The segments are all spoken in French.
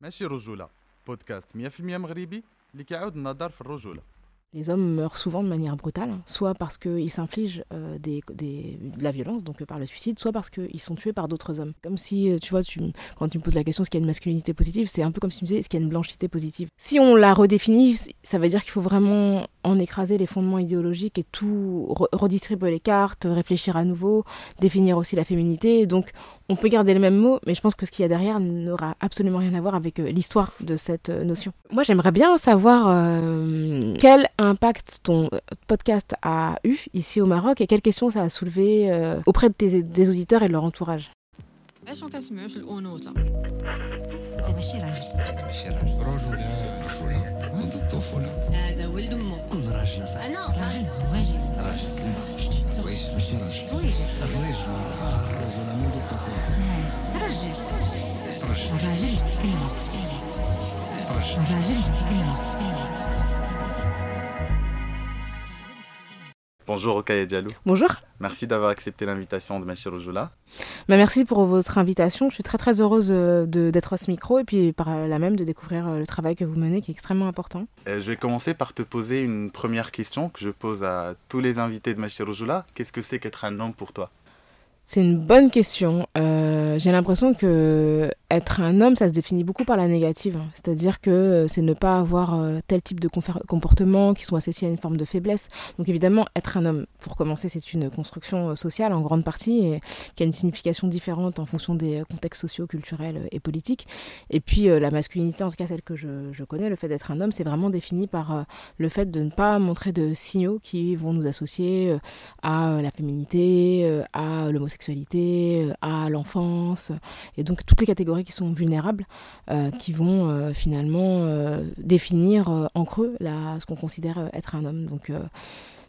ماشي رجولة بودكاست 100% مغربي اللي كيعاود النظر في الرجولة Les hommes meurent souvent de manière brutale, soit parce qu'ils s'infligent euh, des, des- de la violence, donc euh, par le suicide, soit parce qu'ils sont tués par d'autres hommes. Comme si, euh, tu vois, tu, quand tu me poses la question est-ce qu'il y a une masculinité positive, c'est un peu comme si tu me disais est-ce qu'il y a une blanchité positive. Si on la redéfinit, ça veut dire qu'il faut vraiment en écraser les fondements idéologiques et tout, re- redistribuer les cartes, réfléchir à nouveau, définir aussi la féminité. Donc on peut garder le même mot, mais je pense que ce qu'il y a derrière n'aura absolument rien à voir avec euh, l'histoire de cette euh, notion. Moi, j'aimerais bien savoir euh, quel impact ton podcast a eu ici au Maroc et quelles questions ça a soulevé auprès des auditeurs et de leur entourage. علاش ما كنسمعوش الانوثه انت ماشي راجل انا ماشي راجل رجولة رجولة ضد الطفولة هذا ولد امه كل راجل صح انا راجل واجب راجل زعما كويس ماشي راجل واجب الرجل راه الرجولة منذ الطفولة ساس رجل الراجل كلمة الراجل كلمة Bonjour Okaya Diallo, Bonjour. merci d'avoir accepté l'invitation de Machi Rujula. Bah, merci pour votre invitation. Je suis très très heureuse euh, de- d'être à ce micro et puis par là même de découvrir euh, le travail que vous menez qui est extrêmement important. Euh, je vais commencer par te poser une première question que je pose à tous les invités de Machi Rujula. Qu'est-ce que c'est qu'être un homme pour toi? C'est une bonne question. Euh, J'ai l'impression que être un homme, ça se définit beaucoup par la négative. C'est-à-dire que euh, c'est ne pas avoir euh, tel type de comportements qui sont associés à une forme de faiblesse. Donc évidemment, être un homme, pour commencer, c'est une construction euh, sociale en grande partie et qui a une signification différente en fonction des euh, contextes sociaux, culturels euh, et politiques. Et puis euh, la masculinité, en tout cas celle que je, je connais, le fait d'être un homme, c'est vraiment défini par euh, le fait de ne pas montrer de signaux qui vont nous associer euh, à euh, la féminité, euh, à l'homosexualité, euh, à et donc toutes les catégories qui sont vulnérables, euh, qui vont euh, finalement euh, définir en creux la, ce qu'on considère être un homme. Donc,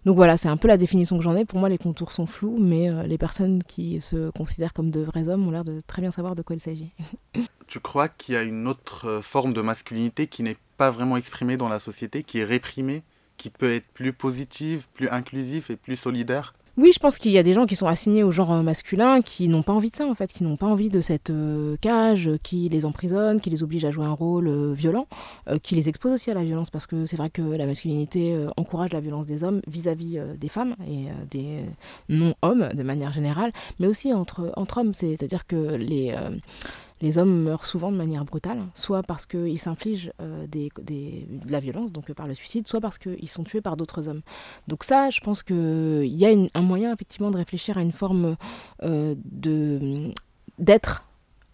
donc voilà, c'est un peu la définition que j'en ai. Pour moi, les contours sont flous, mais les personnes qui se considèrent comme de vrais hommes ont l'air de très bien savoir de quoi il s'agit. Tu crois qu'il y a une autre forme de masculinité qui n'est pas vraiment exprimée dans la société, qui est réprimée, qui peut être plus positive, plus inclusive et plus solidaire? Oui, je pense qu'il y a des gens qui sont assignés au genre euh, masculin qui n'ont pas envie de ça en fait, qui n'ont pas envie de cette euh, cage euh, qui les emprisonne, qui les oblige à jouer un rôle violent, qui les expose aussi à la violence parce que c'est vrai que la masculinité encourage la violence des hommes vis-à-vis des femmes et des non-hommes de manière générale, mais aussi entre, entre hommes, c'est-à-dire que les... les hommes meurent souvent de manière brutale, soit parce qu'ils s'infligent euh, de la violence, donc euh, par le suicide, soit parce qu'ils sont tués par d'autres hommes. Donc ça, je pense qu'il y a un moyen effectivement de réfléchir à une forme euh, d'être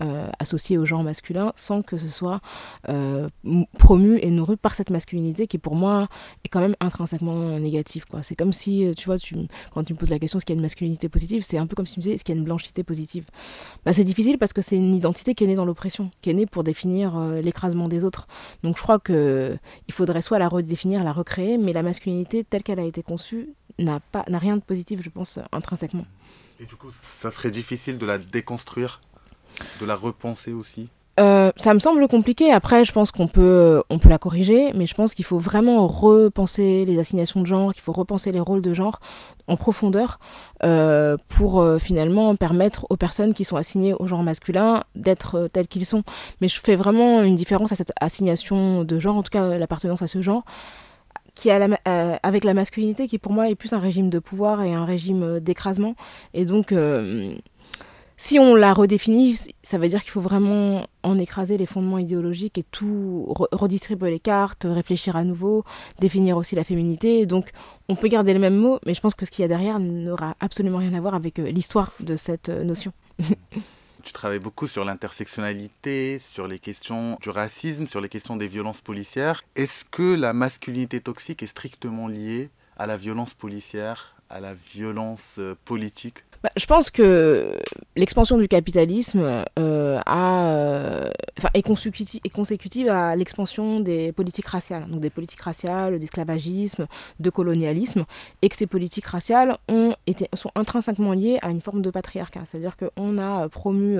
euh, associé au genre masculin sans que ce soit euh, promu et nourri par cette masculinité qui pour moi est quand même intrinsèquement négative. quoi. C'est comme si, euh, tu vois, tu, quand tu me poses la question est-ce qu'il y a une masculinité positive, c'est un peu comme si tu me disais est-ce qu'il y a une blanchité positive? Bah, c'est difficile parce que c'est une identité qui est née dans l'oppression, qui est née pour définir euh, l'écrasement des autres. Donc je crois que il faudrait soit la redéfinir, la recréer, mais la masculinité telle qu'elle a été conçue n'a pas n'a rien de positif, je pense, intrinsèquement. Et du coup, ça serait difficile de la déconstruire, de la repenser aussi Euh, ça me semble compliqué. Après, je pense qu'on peut, on peut la corriger, mais je pense qu'il faut vraiment repenser les assignations de genre, qu'il faut repenser les rôles de genre en profondeur euh, pour euh, finalement permettre aux personnes qui sont assignées au genre masculin d'être euh, telles qu'ils sont. Mais je fais vraiment une différence à cette assignation de genre, en tout cas euh, l'appartenance à ce genre, qui a la euh, avec la masculinité qui pour moi est plus un régime de pouvoir et un régime euh, d'écrasement. Et donc euh, si on la redéfinit, ça veut dire qu'il faut vraiment en écraser les fondements idéologiques et tout re- redistribuer les cartes, réfléchir à nouveau, définir aussi la féminité. Donc on peut garder le même mot, mais je pense que ce qu'il y a derrière n'aura absolument rien à voir avec euh, l'histoire de cette euh, notion. Tu travailles beaucoup sur l'intersectionnalité, sur les questions du racisme, sur les questions des violences policières. Est-ce que la masculinité toxique est strictement liée à la violence policière, à la violence euh, politique? Bah, je pense que l'expansion du capitalisme euh, euh, est, consécutive, à l'expansion des politiques raciales, donc des politiques raciales, d'esclavagisme, de colonialisme, et que ces politiques raciales sont intrinsèquement liées à une forme de patriarcat. C'est-à-dire qu'on a promu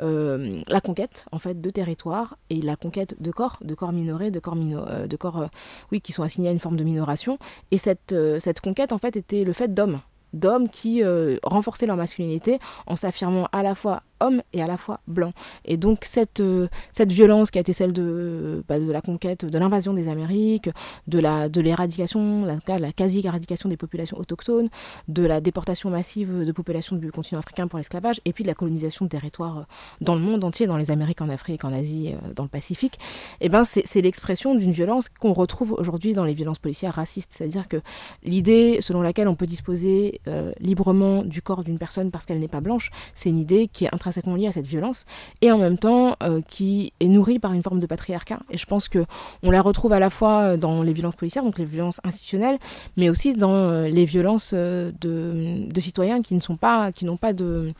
euh, la conquête en fait de territoires et la conquête de corps, de corps minorés, de corps, oui, qui sont assignés à une forme de minoration. Et cette, cette conquête en fait était le fait d'hommes d'hommes qui euh, renforçaient leur masculinité en s'affirmant à la fois homme et à la fois blanc. Et donc cette, euh, cette violence qui a été celle de, bah, de la conquête, de l'invasion des Amériques, de la de l'éradication, la, quasi-éradication des populations autochtones, de la déportation massive de populations du continent africain pour l'esclavage, et puis de la colonisation de territoires euh, dans le monde entier, dans les Amériques, en Afrique, en Asie, euh, dans le Pacifique, et ben c'est l'expression d'une violence qu'on retrouve aujourd'hui dans les violences policières racistes. C'est-à-dire que l'idée selon laquelle on peut disposer librement du corps d'une personne parce qu'elle n'est pas blanche, c'est une idée qui est intrinsèquement liée à cette violence et en même temps euh, qui est nourrie par une forme de patriarcat. Et je pense que on la retrouve à la fois dans les violences policières, donc les violences institutionnelles, mais aussi dans euh, les violences euh, de, de citoyens qui ne sont pas, qui n'ont pas de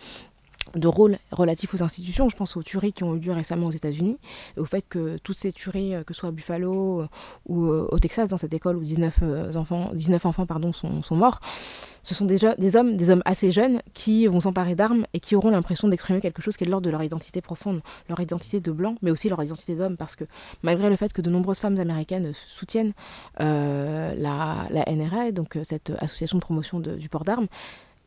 de rôle relatif aux institutions. Je pense aux tueries qui ont eu lieu récemment aux États-Unis, au fait que toutes ces tueries, euh, que ce soit à Buffalo euh, ou euh, au Texas, dans cette école où 19 euh, enfants, 19 enfants pardon, sont, sont morts, ce sont déjà des hommes, des hommes assez jeunes qui vont s'emparer d'armes et qui auront l'impression d'exprimer quelque chose qui est de l'ordre de leur identité profonde, leur identité de blanc, mais aussi leur identité d'homme, parce que malgré le fait que de nombreuses femmes américaines soutiennent la, la NRA, donc cette association de promotion du port d'armes,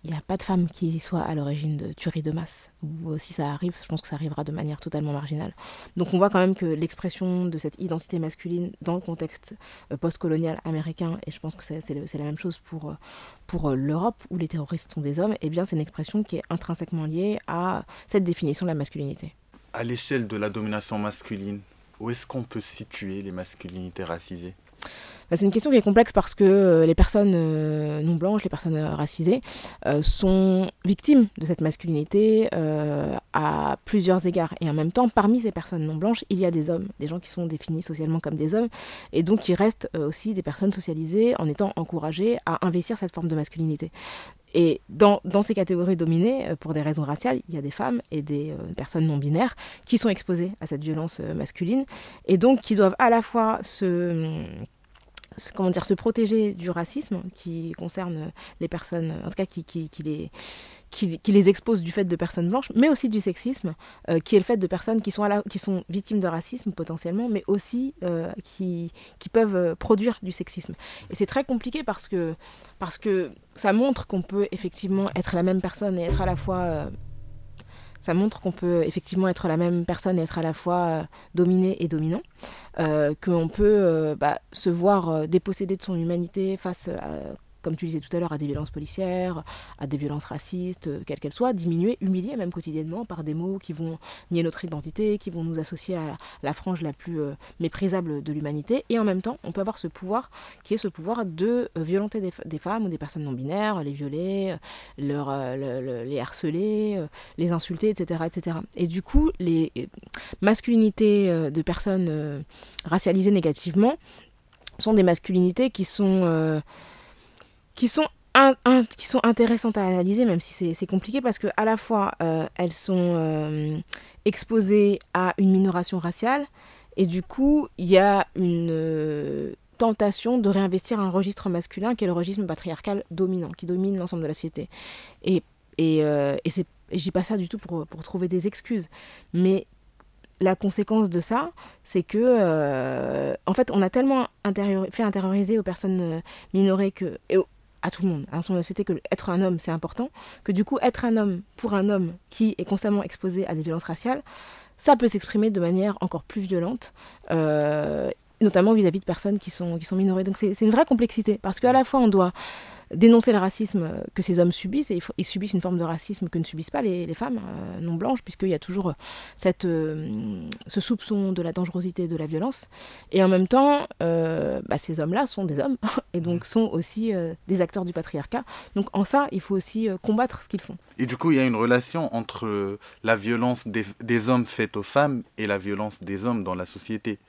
il n'y a pas de femmes qui soient à l'origine de tueries de masse. Ou si ça arrive, je pense que ça arrivera de manière totalement marginale. Donc on voit quand même que l'expression de cette identité masculine dans le contexte euh, post-colonial américain, et je pense que c'est la même chose pour, euh, pour euh, l'Europe, où les terroristes sont des hommes, eh bien c'est une expression qui est intrinsèquement liée à cette définition de la masculinité. À l'échelle de la domination masculine, où est-ce qu'on peut situer les masculinités racisées? Bah, c'est une question qui est complexe parce que euh, les personnes euh, non blanches, les personnes euh, racisées, sont victimes de cette masculinité à plusieurs égards. Et en même temps, parmi ces personnes non blanches, il y a des hommes, des gens qui sont définis socialement comme des hommes, et donc qui restent aussi des personnes socialisées en étant encouragées à investir cette forme de masculinité. Et dans, ces catégories dominées, pour des raisons raciales, il y a des femmes et des personnes non binaires qui sont exposées à cette violence masculine, et donc qui doivent à la fois se se- comment dire, se protéger du racisme qui concerne les personnes, en tout cas qui, qui, les, qui, les expose du fait de personnes blanches, mais aussi du sexisme, euh, qui est le fait de personnes qui sont, à qui sont victimes de racisme potentiellement, mais aussi euh, qui, qui peuvent euh, produire du sexisme. Et c'est très compliqué parce que, parce que ça montre qu'on peut effectivement être la même personne et être à la fois... ça montre qu'on peut effectivement être la même personne et être à la fois euh, dominé et dominant euh, qu'on peut euh, bah, se voir dépossédé de son humanité face à, comme tu disais tout à l'heure, à des violences policières, à des violences racistes, euh, quelles qu'elles soient, diminuer, humilier même quotidiennement par des mots qui vont nier notre identité, qui vont nous associer à la, frange la plus euh, méprisable de l'humanité. Et en même temps, on peut avoir ce pouvoir qui est ce pouvoir de euh, violenter des, femmes ou des personnes non binaires, les violer, leur, le- le- les harceler, les insulter, etc., etc. Et du coup, les masculinités de personnes racialisées négativement sont des masculinités qui sont, qui sont, qui sont intéressantes à analyser, même si c'est- compliqué, parce que à la fois euh, elles sont euh, exposées à une minoration raciale, et du coup, il y a une euh, tentation de réinvestir un registre masculin qui est le registre patriarcal dominant, qui domine l'ensemble de la société. Et, et, et c'est je dis pas ça du tout pour, pour trouver des excuses, mais la conséquence de ça, c'est que, en fait, on a tellement fait intérioriser aux personnes minorées que, à tout le monde, à l'ensemble de la société, que être un homme, c'est important, que du coup, être un homme pour un homme qui est constamment exposé à des violences raciales, ça peut s'exprimer de manière encore plus violente, euh, notamment vis-à-vis de personnes qui sont, qui sont minorées. Donc c'est c'est une vraie complexité, parce qu'à la fois, on doit dénoncer le racisme que ces hommes subissent, et ils, subissent une forme de racisme que ne subissent pas les, les femmes euh, non blanches, puisqu'il y a toujours euh, cette, euh, ce soupçon de la dangerosité de la violence. Et en même temps, euh, bah, ces hommes-là sont des hommes, et donc sont aussi des acteurs du patriarcat. Donc en ça, il faut aussi combattre ce qu'ils font. Et du coup, il y a une relation entre la violence des, des hommes faite aux femmes et la violence des hommes dans la société.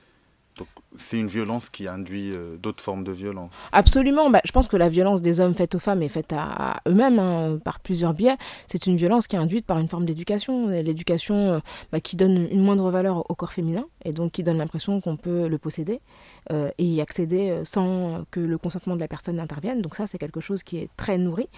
Donc, c'est une violence qui induit euh, d'autres formes de violence. Absolument, bah, je pense que la violence des hommes faite aux femmes est faite à, eux-mêmes hein, par plusieurs biais. C'est une violence qui est induite par une forme d'éducation, l'éducation euh, bah, qui donne une moindre valeur au corps féminin et donc qui donne l'impression qu'on peut le posséder euh, et y accéder sans que le consentement de la personne intervienne. Donc ça, c'est quelque chose qui est très nourri.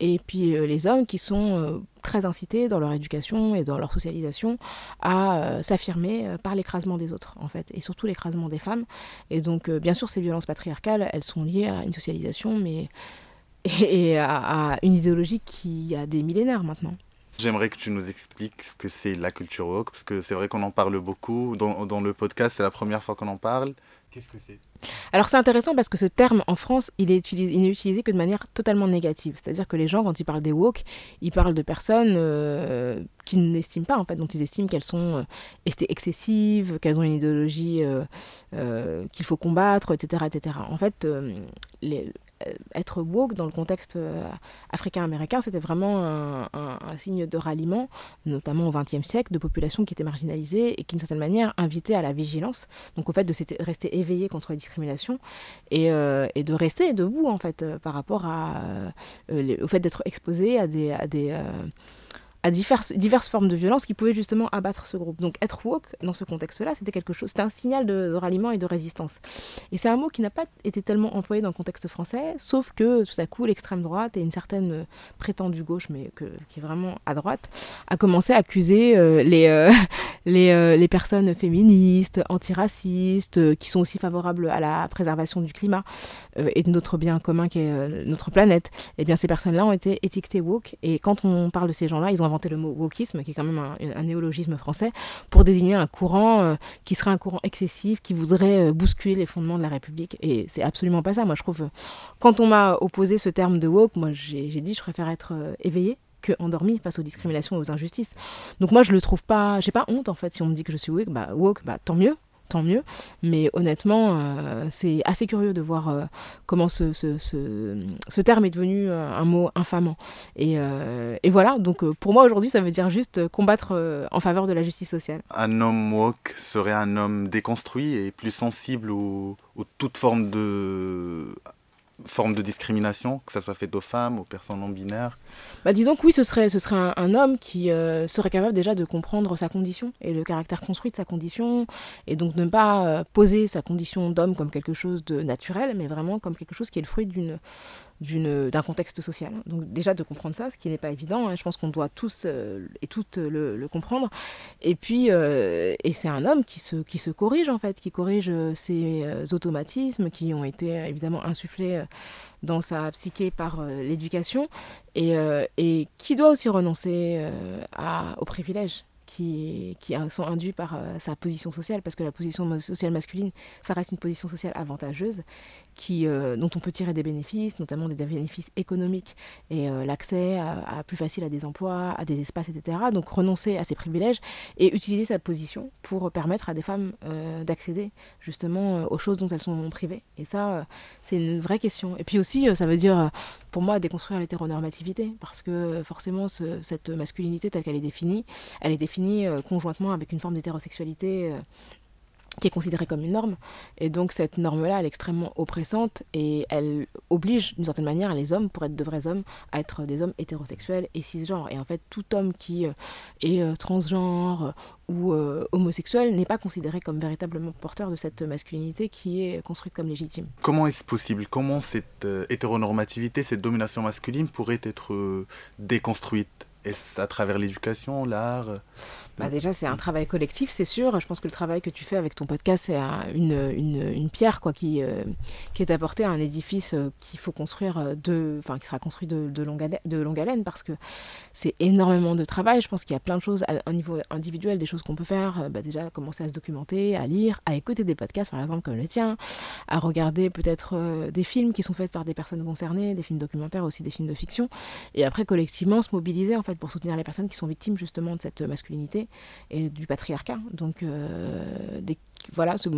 Et puis les hommes qui sont très incités dans leur éducation et dans leur socialisation à s'affirmer par l'écrasement des autres, en fait, et surtout l'écrasement des femmes. Et donc, euh, bien sûr, ces violences patriarcales, elles sont liées à une socialisation, mais et à, une idéologie qui a des millénaires maintenant. J'aimerais que tu nous expliques ce que c'est la culture woke, parce que c'est vrai qu'on en parle beaucoup. Dans, dans le podcast, c'est la première fois qu'on en parle. Qu'est-ce que c'est? Alors c'est intéressant parce que ce terme en France, il est utilisé, il n'est utilisé que de manière totalement négative. C'est-à-dire que les gens, quand ils parlent des woke, ils parlent de personnes euh, qu'ils n'estiment pas, en fait, dont ils estiment qu'elles sont euh, excessives, qu'elles ont une idéologie euh, euh, qu'il faut combattre, etc., etc. En fait, euh, les- être woke dans le contexte euh, africain-américain, c'était vraiment un, signe de ralliement, notamment au XXe siècle, de populations qui étaient marginalisées et qui, d'une certaine manière, invitaient à la vigilance, donc au fait de rester éveillé contre les discriminations et, euh, et de rester debout, en fait, euh, par rapport euh, au fait d'être exposé à des... Euh, à diverses, formes de violence qui pouvaient justement abattre ce groupe. Donc être woke dans ce contexte-là, c'était quelque chose, c'était un signal de, ralliement et de résistance. Et c'est un mot qui n'a pas été tellement employé dans le contexte français, sauf que tout à coup, l'extrême droite et une certaine prétendue gauche, mais qui est vraiment à droite, a commencé à accuser euh, les, euh, euh, les personnes féministes, antiracistes, qui sont aussi favorables à la préservation du climat et de notre bien commun qui est notre planète. Eh bien, ces personnes-là ont été étiquetées woke. Et quand on parle de ces gens-là, ils ont inventé le mot wokisme, qui est quand même un, néologisme français, pour désigner un courant euh, qui serait un courant excessif, qui voudrait euh, bousculer les fondements de la République. Et c'est absolument pas ça. Moi, je trouve, euh, quand on m'a opposé ce terme de woke, moi, j'ai dit, je préfère être euh, éveillé que endormi face aux discriminations et aux injustices. Donc moi, je le trouve pas, j'ai pas honte en fait si on me dit que je suis woke, bah woke, bah tant mieux, tant mieux. Mais honnêtement, euh, c'est assez curieux de voir euh, comment ce, ce, ce, terme est devenu euh, un mot infamant. Et, et voilà, donc pour moi aujourd'hui, ça veut dire juste combattre en faveur de la justice sociale. Un homme woke serait un homme déconstruit et plus sensible aux, aux toutes formes de, formes de discrimination, que ça soit fait aux femmes, aux personnes non binaires. Bah, disons que oui, ce serait, ce serait un, homme qui euh, serait capable déjà de comprendre sa condition et le caractère construit de sa condition, et donc ne pas euh, poser sa condition d'homme comme quelque chose de naturel, mais vraiment comme quelque chose qui est le fruit d'une- d'un contexte social. Donc déjà de comprendre ça, ce qui n'est pas évident, hein, je pense qu'on doit tous euh, et toutes le, le comprendre. Et puis, euh, et c'est un homme qui se, qui se corrige en fait, qui corrige euh, ses euh, automatismes qui ont été euh, évidemment insufflés euh, dans sa psyché par euh, l'éducation et, euh, et qui doit aussi renoncer euh, aux privilèges qui, qui sont induits par euh, sa position sociale, parce que la position sociale masculine, ça reste une position sociale avantageuse, euh, dont on peut tirer des bénéfices, notamment des bénéfices économiques, et euh, l'accès à, plus facile à des emplois, à des espaces, etc. Donc renoncer à ces privilèges et utiliser sa position pour permettre à des femmes euh, d'accéder justement aux choses dont elles sont privées. Et ça, c'est une vraie question. Et puis aussi, ça veut dire, pour moi, déconstruire l'hétéronormativité, parce que forcément, ce- cette masculinité telle qu'elle est définie, elle est définie conjointement avec une forme d'hétérosexualité qui est considérée comme une norme. Et donc cette norme-là, elle est extrêmement oppressante et elle oblige d'une certaine manière les hommes, pour être de vrais hommes, à être des hommes hétérosexuels et cisgenres. Et en fait, tout homme qui euh, est euh, transgenre ou euh, homosexuel n'est pas considéré comme véritablement porteur de cette masculinité qui est construite comme légitime. Comment est-ce possible? Comment cette euh, hétéronormativité, cette domination masculine pourrait être déconstruite? Est-ce à travers l'éducation, l'art? Bah déjà, c'est un travail collectif, c'est sûr. Je pense que le travail que tu fais avec ton podcast, c'est un- une, une, une pierre quoi, qui, euh, qui est apportée à un édifice euh, qu'il faut construire, euh, de, enfin, qui sera construit de, de, longue haleine, de longue haleine parce que c'est énormément de travail. Je pense qu'il y a plein de choses à un niveau individuel, des choses qu'on peut faire. Euh, bah, déjà, commencer à se documenter, à lire, à écouter des podcasts, par exemple, comme le tien, à regarder peut-être des films qui sont faits par des personnes concernées, des films documentaires, aussi des films de fiction. Et après, collectivement, se mobiliser en fait pour soutenir les personnes qui sont victimes justement de cette masculinité et du patriarcat. Donc, euh, des- voilà, se-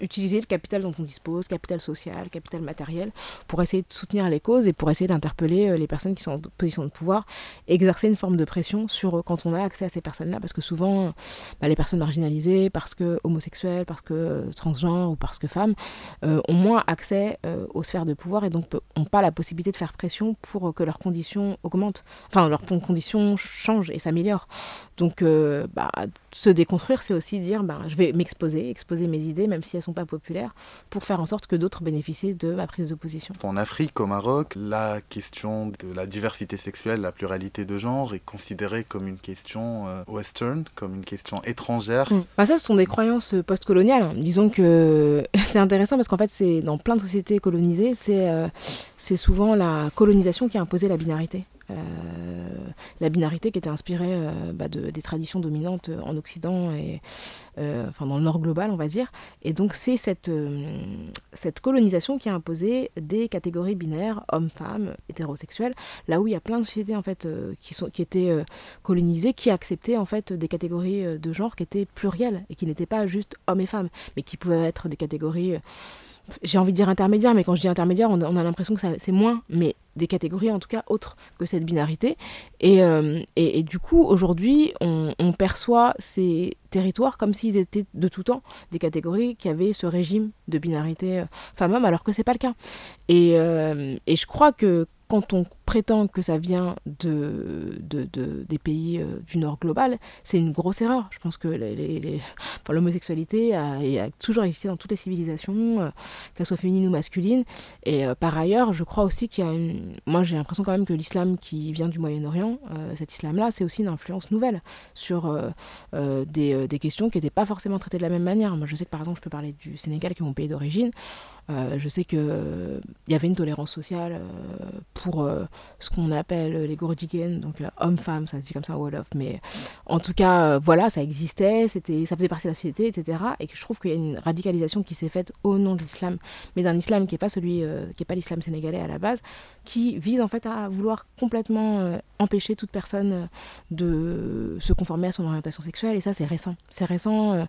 utiliser le capital dont on dispose, capital social, capital matériel, pour essayer de soutenir les causes et pour essayer d'interpeller euh, les personnes qui sont en position de pouvoir, exercer une forme de pression sur euh, quand on a accès à ces personnes-là, parce que souvent, bah, les personnes marginalisées, parce que homosexuelles, parce que euh, transgenres ou parce que femmes, ont moins accès aux sphères de pouvoir et donc n'ont pas la possibilité de faire pression pour que leurs conditions augmentent, enfin leurs conditions changent et s'améliorent. Donc, bah, se déconstruire, c'est aussi dire, ben, je vais m'exposer, exposer mes idées, même si elles sont pas populaires, pour faire en sorte que d'autres bénéficient de ma prise de position. En Afrique, au Maroc, la question de la diversité sexuelle, la pluralité de genre est considérée comme une question euh, western, comme une question étrangère. Bah, ça, ce sont des croyances postcoloniales. Disons que c'est intéressant parce qu'en fait, c'est dans plein de sociétés colonisées, c'est euh, souvent la colonisation qui a imposé la binarité Euh, la binarité qui était inspirée euh, bah, de, des traditions dominantes en Occident et euh, enfin dans le Nord global, on va dire. Et donc c'est cette, euh, colonisation qui a imposé des catégories binaires, hommes, femmes, hétérosexuels, là où il y a plein de sociétés en euh, qui, étaient euh, colonisées, qui acceptaient en fait des catégories euh, de genre qui étaient plurielles et qui n'étaient pas juste hommes et femmes, mais qui pouvaient être des catégories, euh, j'ai envie de dire intermédiaires, mais quand je dis intermédiaire, on, a l'impression que c'est moins, mais des catégories en tout cas autres que cette binarité. Et, euh, et, du coup, aujourd'hui, on, on perçoit ces territoires comme s'ils étaient de tout temps des catégories qui avaient ce régime de binarité euh, femme-homme, alors que c'est pas le cas. Et, euh, et je crois que quand on prétend que ça vient de, de, de- des pays euh, du Nord global, c'est une grosse erreur. Je pense que l'homosexualité a, toujours existé dans toutes les civilisations, euh, qu'elle soit féminine ou masculine. Et euh, par ailleurs, je crois aussi qu'il y a une... Moi, j'ai l'impression quand même que l'islam qui vient du Moyen-Orient, euh, cet islam-là, c'est aussi une influence nouvelle sur des, des questions qui n'étaient pas forcément traitées de la même manière. Moi, je sais que par exemple, je peux parler du Sénégal, qui est mon pays d'origine. Je sais qu'il y avait une tolérance sociale pour ce qu'on appelle les gourdigaines, donc euh, hommes-femmes, ça se dit comme ça, Wolof, mais en tout cas, euh, voilà, ça existait, c'était, ça faisait partie de la société, etc. Et que je trouve qu'il y a une radicalisation qui s'est faite au nom de l'islam, mais d'un islam qui n'est pas celui, euh, qui est pas l'islam sénégalais à la base, qui vise en fait à vouloir complètement euh, empêcher toute personne euh, de se conformer à son orientation sexuelle. Et ça, c'est récent. C'est récent. euh,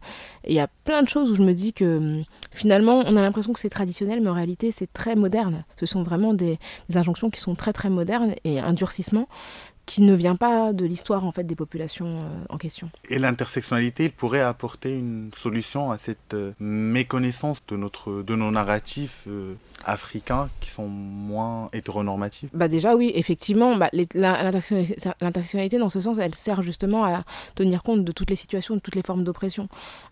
et il y a plein de choses où je me dis que hum, finalement, on a l'impression que c'est traditionnel, mais en réalité, c'est très moderne. Ce sont vraiment des, des injonctions qui sont très très et un durcissement qui ne vient pas de l'histoire en fait des populations euh, en question. Et l'intersectionnalité, pourrait apporter une solution à cette euh, méconnaissance de, notre, de nos narratifs euh, africains qui sont moins hétéronormatifs? Bah déjà oui, effectivement, bah, l'intersectionnalité dans ce sens, elle sert justement à tenir compte de toutes les situations, de toutes les formes d'oppression.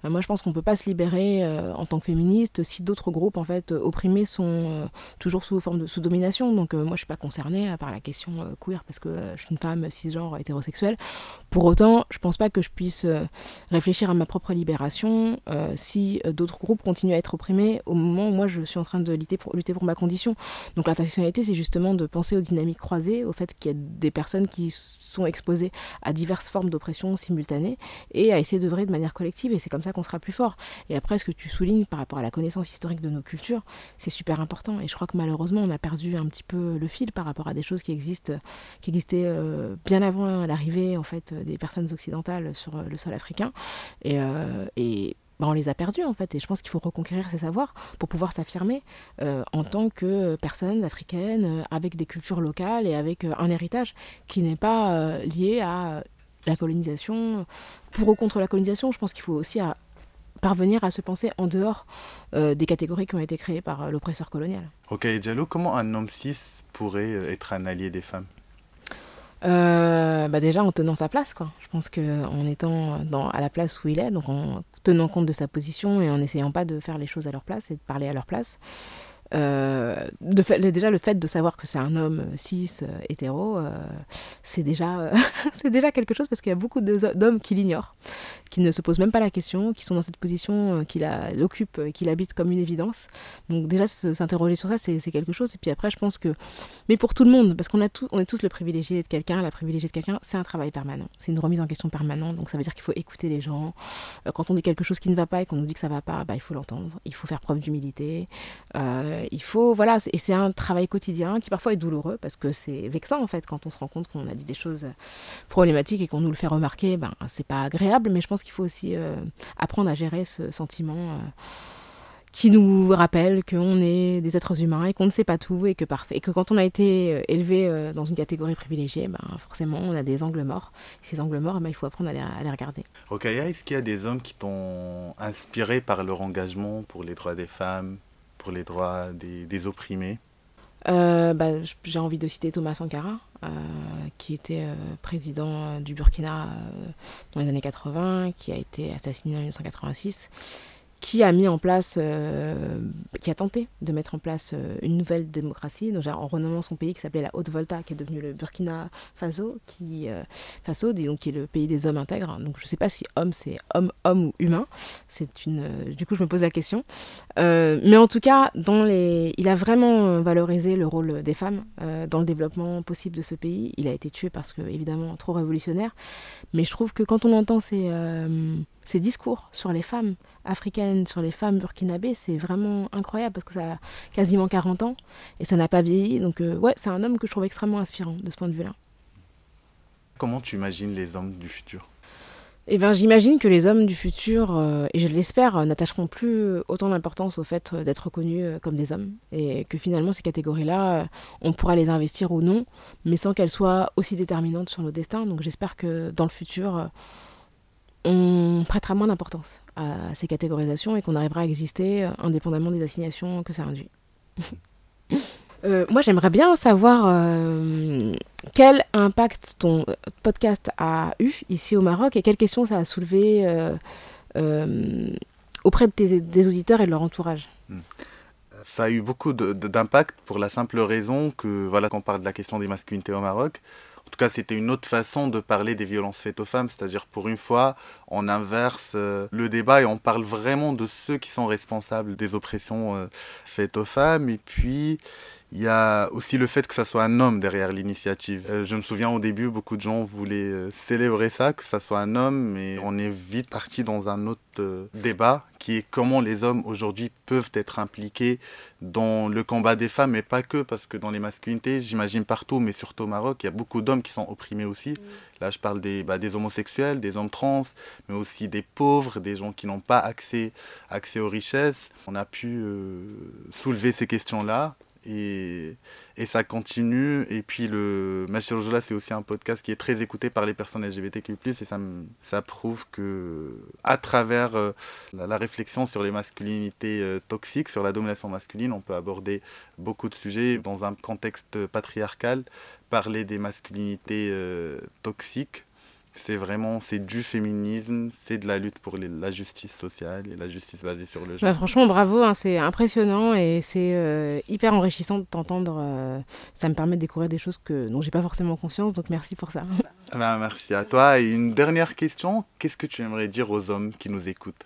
Euh, moi, je pense qu'on ne peut pas se libérer euh, en tant que féministe si d'autres groupes en fait euh, opprimés sont toujours sous forme de sous domination. Donc moi, je suis pas concernée par la question queer parce que je suis une femme cisgenre hétérosexuelle. Pour autant, je pense pas que je puisse réfléchir à ma propre libération si d'autres groupes continuent à être opprimés au moment où moi je suis en train de lutter pour, lutter pour ma condition. Donc l'intersectionnalité, c'est justement de penser aux dynamiques croisées, au fait qu'il y a des personnes qui sont exposées à diverses formes d'oppression simultanées et à essayer d'œuvrer de manière collective. Et c'est comme ça qu'on sera plus fort. Et après, ce que tu soulignes par rapport à la connaissance historique de nos cultures, c'est super important. Et je crois que malheureusement, on a perdu un petit peu le fil par rapport à des choses qui existent, qui existaient euh, bien avant l'arrivée en fait des personnes occidentales sur le sol africain. Et, euh, bah, on les a perdus en fait. Et je pense qu'il faut reconquérir ces savoirs pour pouvoir s'affirmer euh, en tant que personne africaine euh, avec des cultures locales et avec euh, un héritage qui n'est pas lié à la colonisation. Pour ou contre la colonisation, je pense qu'il faut aussi parvenir à se penser en dehors des catégories qui ont été créées par l'oppresseur colonial. Ok, Diallo, comment un homme cis pourrait être un allié des femmes? Euh, bah déjà en tenant sa place, quoi. Je pense que en étant dans, à la place où il est, donc en tenant compte de sa position et en n'essayant pas de faire les choses à leur place et de parler à leur place. Euh, de fait, déjà le fait de savoir que c'est un homme cis euh, hétéro, euh, c'est déjà euh, c'est déjà quelque chose parce qu'il y a beaucoup d'hommes qui l'ignorent, qui ne se posent même pas la question, qui sont dans cette position euh, qu'il a- l'occupe, euh, qu'il habite comme une évidence. Donc déjà s'interroger sur ça, c'est quelque chose. Et puis après, je pense que mais pour tout le monde, parce qu'on a tout, on est tous le privilégié de quelqu'un, la privilégiée de quelqu'un, c'est un travail permanent. C'est une remise en question permanente. Donc ça veut dire qu'il faut écouter les gens. Quand on dit quelque chose qui ne va pas et qu'on nous dit que ça va pas, bah, il faut l'entendre. Il faut faire preuve d'humilité. Il faut, voilà, et c'est un travail quotidien qui parfois est douloureux parce que c'est vexant en fait quand on se rend compte qu'on a dit des choses problématiques et qu'on nous le fait remarquer. Ben c'est pas agréable, mais je pense qu'il faut aussi euh, apprendre à gérer ce sentiment. euh, qui nous rappelle qu'on est des êtres humains et qu'on ne sait pas tout et que, parfait, et que quand on a été euh, élevé dans une catégorie privilégiée, ben, forcément on a des angles morts. Et ces angles morts, ben, il faut apprendre à les, regarder. Okaya, est-ce qu'il y a des hommes qui t'ont inspiré par leur engagement pour les droits des femmes, pour les droits des, opprimés. Euh, bah, J'ai envie de citer Thomas Sankara, euh, qui était euh, président du Burkina dans les années 80, qui a été assassiné en 1986, qui a mis en place, euh, qui a tenté de mettre en place euh, une nouvelle démocratie, donc, en renommant son pays qui s'appelait la Haute-Volta, qui est devenu le Burkina Faso, qui, euh, Faso, disons, qui est le pays des hommes intègres. Donc je ne sais pas si homme c'est homme, homme ou humain. C'est une, du coup, je me pose la question. Mais en tout cas, dans les, il a vraiment valorisé le rôle des femmes dans le développement possible de ce pays. Il a été tué parce que, évidemment, trop révolutionnaire. Mais je trouve que quand on entend ces, ces discours sur les femmes africaines, sur les femmes burkinabées, c'est vraiment incroyable parce que ça a quasiment 40 ans et ça n'a pas vieilli. Donc, euh, ouais, c'est un homme que je trouve extrêmement inspirant de ce point de vue-là. Comment tu imagines les hommes du futur? Eh ben, j'imagine que les hommes du futur, euh, et je l'espère, euh, n'attacheront plus autant d'importance au fait euh, d'être reconnus comme des hommes. Et que finalement, ces catégories-là, on pourra les investir ou non, mais sans qu'elles soient aussi déterminantes sur nos destins. Donc j'espère que dans le futur, on prêtera moins d'importance à ces catégorisations et qu'on arrivera à exister euh, indépendamment des assignations que ça induit. Euh, moi, j'aimerais bien savoir euh, quel impact ton podcast a eu ici au Maroc et quelles questions ça a soulevé auprès des auditeurs et de leur entourage. Ça a eu beaucoup d'impact pour la simple raison que, voilà, qu'on parle de la question des masculinités au Maroc. En tout cas, c'était une autre façon de parler des violences faites aux femmes, c'est-à-dire pour une fois, on inverse euh, le débat et on parle vraiment de ceux qui sont responsables des oppressions euh, faites aux femmes. Et puis, il y a aussi le fait que ça soit un homme derrière l'initiative. Euh, je me souviens au début, beaucoup de gens voulaient euh, célébrer ça, que ça soit un homme, mais on est vite parti dans un autre euh, débat qui est comment les hommes aujourd'hui peuvent être impliqués dans le combat des femmes, mais pas que, parce que dans les masculinités, j'imagine partout, mais surtout au Maroc, il y a beaucoup d'hommes qui sont opprimés aussi. Là, je parle des, bah, des homosexuels, des hommes trans, mais aussi des pauvres, des gens qui n'ont pas accès, accès aux richesses. On a pu soulever ces questions-là. Et, et ça continue. Et puis, le Machir Jola, c'est aussi un podcast qui est très écouté par les personnes LGBTQ. Et ça, ça prouve que, à travers euh, la, la réflexion sur les masculinités euh, toxiques, sur la domination masculine, on peut aborder beaucoup de sujets dans un contexte patriarcal. Parler des masculinités euh, toxiques, c'est vraiment c'est du féminisme, c'est de la lutte pour les- la justice sociale et la justice basée sur le genre. Bah, franchement, bravo, hein, c'est impressionnant et c'est euh, hyper enrichissant de t'entendre. euh, ça me permet de découvrir des choses que, dont j'ai pas forcément conscience, donc merci pour ça. Ben, merci à toi. Et une dernière question, qu'est-ce que tu aimerais dire aux hommes qui nous écoutent?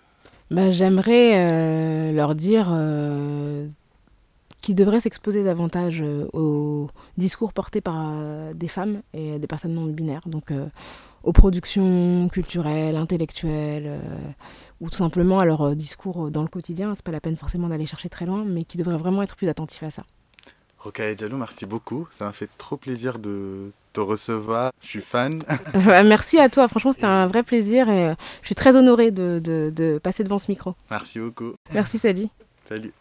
Bah, J'aimerais euh, leur dire qu'ils devraient s'exposer davantage euh, aux discours portés par euh, des femmes et des personnes non binaires, donc euh, aux productions culturelles, intellectuelles, euh, ou tout simplement à leurs euh, discours dans le quotidien. C'est pas la peine forcément d'aller chercher très loin, mais qui devraient vraiment être plus attentifs à ça. Rokhaya Diallo, merci beaucoup. Ça m'a fait trop plaisir de te recevoir. Je suis fan. Euh, Merci à toi, franchement c'était un vrai plaisir et euh, je suis très honorée de, de- de passer devant ce micro. merci beaucoup. Merci, salut. Salut.